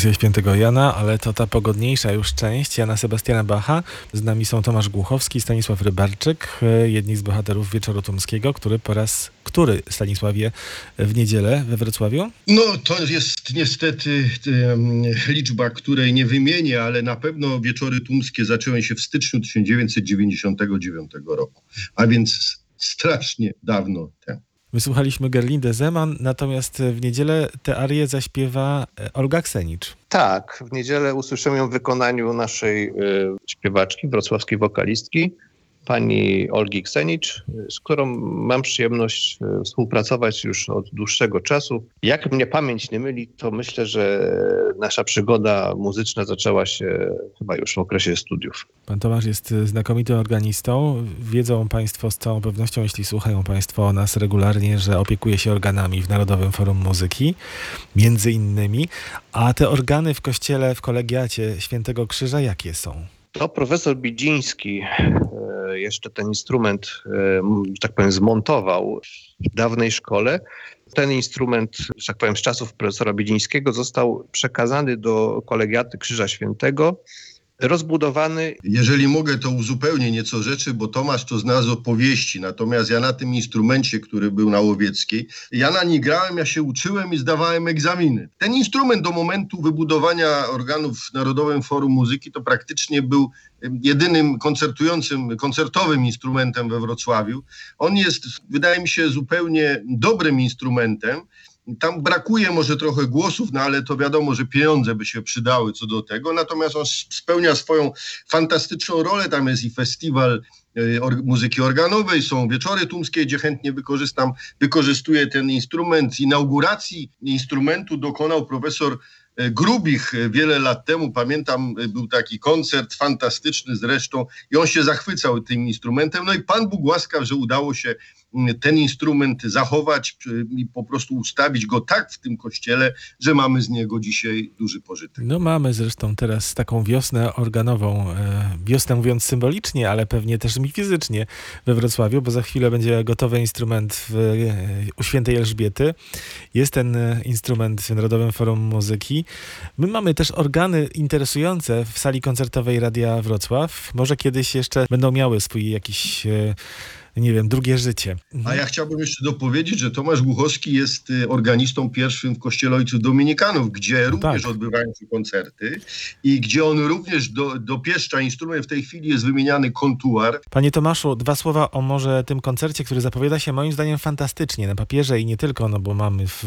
Pasja świętego Jana, ale to ta pogodniejsza już część Jana Sebastiana Bacha. Z nami są Tomasz Głuchowski, Stanisław Rybarczyk, e, jedni z bohaterów Wieczoru Tumskiego, który po raz który, Stanisławie, w niedzielę we Wrocławiu? No, to jest niestety um, liczba, której nie wymienię, ale na pewno Wieczory Tumskie zaczęły się w styczniu 1999 roku, a więc strasznie dawno temu. Wysłuchaliśmy Gerlindę Zeman, natomiast w niedzielę tę arię zaśpiewa e, Olga Ksenicz. Tak, w niedzielę usłyszymy ją w wykonaniu naszej y, śpiewaczki, wrocławskiej wokalistki, pani Olgi Ksenicz, z którą mam przyjemność e, współpracować już od dłuższego czasu. Jak mnie pamięć nie myli, to myślę, że nasza przygoda muzyczna zaczęła się chyba już w okresie studiów. Pan Tomasz jest znakomitym organistą. Wiedzą Państwo z całą pewnością, jeśli słuchają Państwo o nas regularnie, że opiekuje się organami w Narodowym Forum Muzyki, między innymi. A te organy w kościele, w kolegiacie Świętego Krzyża, jakie są? To profesor Bidziński e, jeszcze ten instrument, e, tak powiem, zmontował w dawnej szkole. Ten instrument, że tak powiem, z czasów profesora Bidzińskiego został przekazany do kolegiaty Krzyża Świętego rozbudowany. Jeżeli mogę, to uzupełnię nieco rzeczy, bo Tomasz to zna z opowieści, natomiast ja na tym instrumencie, który był na Łowieckiej, ja na nim grałem, ja się uczyłem i zdawałem egzaminy. Ten instrument do momentu wybudowania organów w Narodowym Forum Muzyki to praktycznie był jedynym koncertującym, koncertowym instrumentem we Wrocławiu. On jest, wydaje mi się, zupełnie dobrym instrumentem. Tam brakuje może trochę głosów, no ale to wiadomo, że pieniądze by się przydały co do tego. Natomiast on spełnia swoją fantastyczną rolę. Tam jest i festiwal y, muzyki organowej, są wieczory tumskie, gdzie chętnie wykorzystam, wykorzystuję ten instrument. Inauguracji instrumentu dokonał profesor y, Grubich y, wiele lat temu, pamiętam, był taki koncert fantastyczny zresztą i on się zachwycał tym instrumentem. No i Pan Bóg łaskaw, że udało się ten instrument zachować i po prostu ustawić go tak w tym kościele, że mamy z niego dzisiaj duży pożytek. No mamy zresztą teraz taką wiosnę organową, e, wiosnę mówiąc symbolicznie, ale pewnie też i fizycznie we Wrocławiu, bo za chwilę będzie gotowy instrument w, e, u świętej Elżbiety. Jest ten e, instrument w Narodowym Forum Muzyki. My mamy też organy interesujące w sali koncertowej Radia Wrocław. Może kiedyś jeszcze będą miały swój jakiś nie wiem, drugie życie. A ja chciałbym jeszcze dopowiedzieć, że Tomasz Głuchowski jest y, organistą pierwszym w Kościele Ojców Dominikanów, gdzie no również tak. odbywają się koncerty i gdzie on również do, dopieszcza instrument. W tej chwili jest wymieniany kontuar. Panie Tomaszu, dwa słowa o może tym koncercie, który zapowiada się moim zdaniem fantastycznie na papierze i nie tylko, no bo mamy w,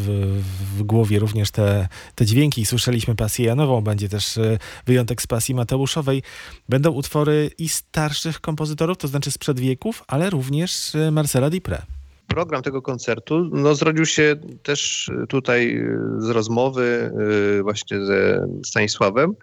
w głowie również te, te dźwięki. Słyszeliśmy pasję Janową, będzie też y, wyjątek z pasji Mateuszowej. Będą utwory i starszych kompozytorów, to znaczy sprzed wieków, ale również również y, Marcela Dipre. Program tego koncertu no, zrodził się też tutaj y, z rozmowy y, właśnie ze Stanisławem,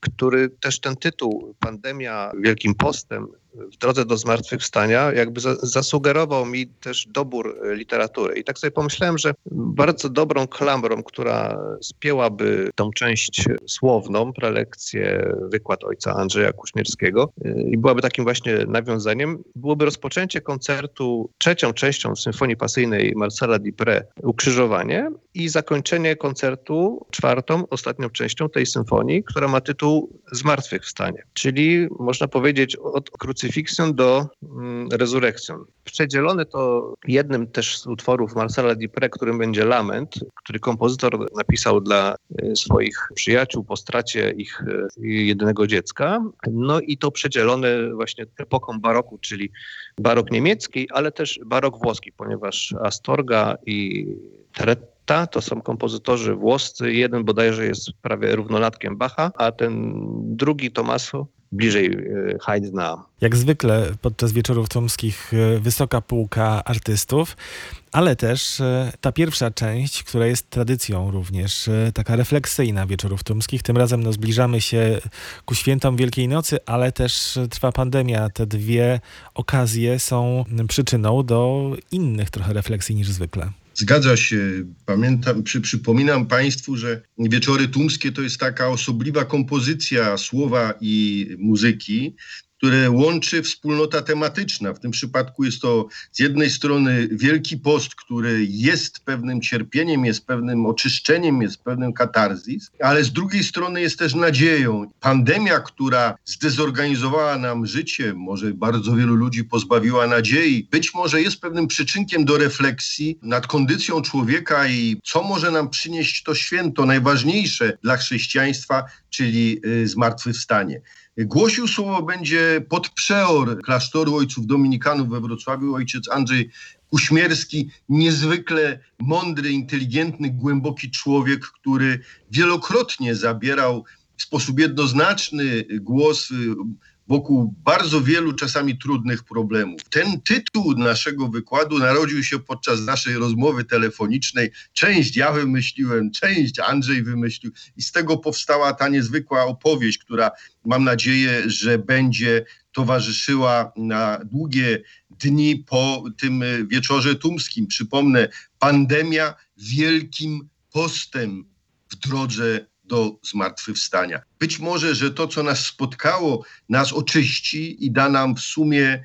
który też ten tytuł Pandemia Wielkim Postem w drodze do zmartwychwstania jakby zasugerował mi też dobór e, literatury. I tak sobie pomyślałem, że bardzo dobrą klamrą, która spięłaby tą część słowną, prelekcję, wykład ojca Andrzeja Kuśmierskiego e, i byłaby takim właśnie nawiązaniem, byłoby rozpoczęcie koncertu trzecią częścią Symfonii Pasyjnej Marcela Dipre Ukrzyżowanie i zakończenie koncertu czwartą, ostatnią częścią tej symfonii, która ma tytuł Zmartwychwstanie. Czyli można powiedzieć od krucyfiksu crucifixion do mm, resurrection. Przedzielone to jednym też z utworów Marcela Dipre, którym będzie Lament, który kompozytor napisał dla e, swoich przyjaciół po stracie ich e, jedynego dziecka. No i to przedzielone właśnie epoką baroku, czyli barok niemiecki, ale też barok włoski, ponieważ Astorga i Teretta to są kompozytorzy włoscy. Jeden bodajże jest prawie równolatkiem Bacha, a ten drugi Tomaso bliżej e, Haydna. Jak zwykle podczas wieczorów tomskich e, wysoka półka artystów, ale też e, ta pierwsza część, która jest tradycją również, taka refleksyjna wieczorów tomskich. Tym razem no, zbliżamy się ku świętom Wielkiej Nocy, ale też trwa pandemia. Te dwie okazje są przyczyną do innych trochę refleksji niż zwykle. Zgadza się. Pamiętam, przy, przypominam Państwu, że Wieczory Tumskie to jest taka osobliwa kompozycja słowa i muzyki, które łączy wspólnota tematyczna. W tym przypadku jest to z jednej strony Wielki Post, który jest pewnym cierpieniem, jest pewnym oczyszczeniem, jest pewnym katarzis, ale z drugiej strony jest też nadzieją. Pandemia, która zdezorganizowała nam życie, może bardzo wielu ludzi pozbawiła nadziei, być może jest pewnym przyczynkiem do refleksji nad kondycją człowieka i co może nam przynieść to święto najważniejsze dla chrześcijaństwa, czyli y, zmartwychwstanie. Głosił słowo będzie podprzeor klasztoru ojców dominikanów we Wrocławiu, ojciec Andrzej Kuśmierski, niezwykle mądry, inteligentny, głęboki człowiek, który wielokrotnie zabierał w sposób jednoznaczny głos wokół bardzo wielu czasami trudnych problemów. Ten tytuł naszego wykładu narodził się podczas naszej rozmowy telefonicznej. Część ja wymyśliłem, część Andrzej wymyślił i z tego powstała ta niezwykła opowieść, która mam nadzieję, że będzie towarzyszyła na długie dni po tym wieczorze tumskim. Przypomnę, pandemia wielkim postem w drodze do zmartwychwstania. Być może, że to, co nas spotkało, nas oczyści i da nam w sumie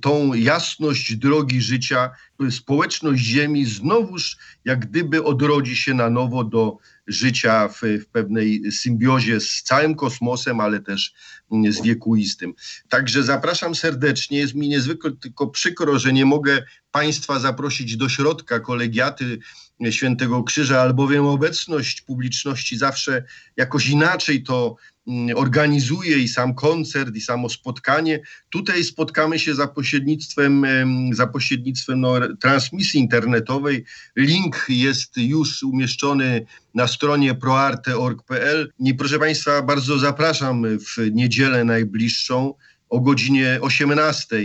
tą jasność drogi życia, społeczność Ziemi znowuż jak gdyby odrodzi się na nowo do życia w, w pewnej symbiozie z całym kosmosem, ale też mm, z wiekuistym. Także zapraszam serdecznie. Jest mi niezwykle tylko przykro, że nie mogę Państwa zaprosić do środka kolegiaty Świętego Krzyża, albowiem obecność publiczności zawsze jakoś inaczej to mm, organizuje i sam koncert, i samo spotkanie. Tutaj spotkamy się za pośrednictwem, em, za pośrednictwem no, transmisji internetowej. Link jest już umieszczony na stronie proarte.org.pl. I proszę Państwa, bardzo zapraszam w niedzielę najbliższą o godzinie 18.